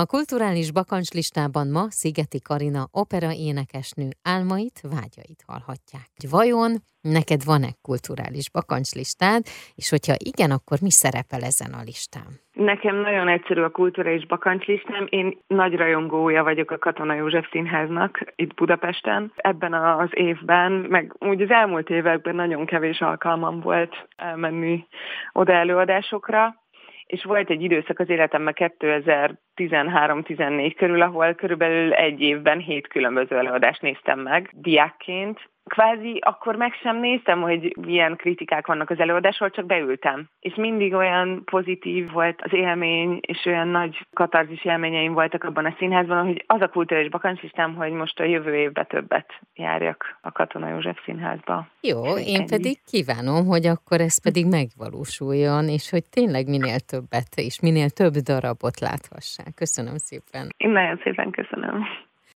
A kulturális bakancslistában ma Szigeti Karina opera énekesnő álmait, vágyait hallhatják. Vajon neked van-e kulturális bakancslistád, és hogyha igen, akkor mi szerepel ezen a listán? Nekem nagyon egyszerű a kulturális bakancslistám. Én nagy rajongója vagyok a Katona József Színháznak itt Budapesten. Ebben az évben, meg úgy az elmúlt években nagyon kevés alkalmam volt elmenni oda előadásokra, és volt egy időszak az életemben 2013-14 körül, ahol körülbelül egy évben hét különböző előadást néztem meg diákként, kvázi akkor meg sem néztem, hogy milyen kritikák vannak az előadásról, csak beültem. És mindig olyan pozitív volt az élmény, és olyan nagy katarzis élményeim voltak abban a színházban, hogy az a kulturális bakancslistám, hogy most a jövő évben többet járjak a Katona József színházba. Jó, én Ennyi. pedig kívánom, hogy akkor ez pedig megvalósuljon, és hogy tényleg minél többet és minél több darabot láthassák. Köszönöm szépen. Én nagyon szépen köszönöm.